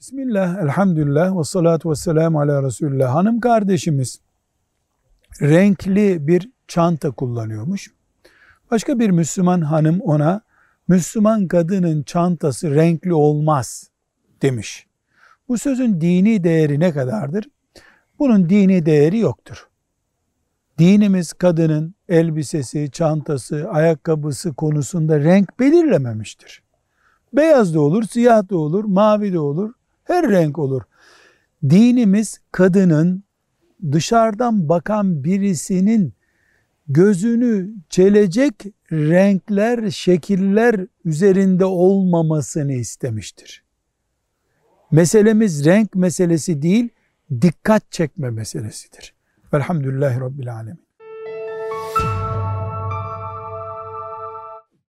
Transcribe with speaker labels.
Speaker 1: Bismillah, elhamdülillah ve salatu ve selamu ala Resulullah. Hanım kardeşimiz renkli bir çanta kullanıyormuş. Başka bir Müslüman hanım ona Müslüman kadının çantası renkli olmaz demiş. Bu sözün dini değeri ne kadardır? Bunun dini değeri yoktur. Dinimiz kadının elbisesi, çantası, ayakkabısı konusunda renk belirlememiştir. Beyaz da olur, siyah da olur, mavi de olur, her renk olur. Dinimiz kadının dışarıdan bakan birisinin gözünü çelecek renkler, şekiller üzerinde olmamasını istemiştir. Meselemiz renk meselesi değil, dikkat çekme meselesidir. Velhamdülillahi Rabbil Alemin.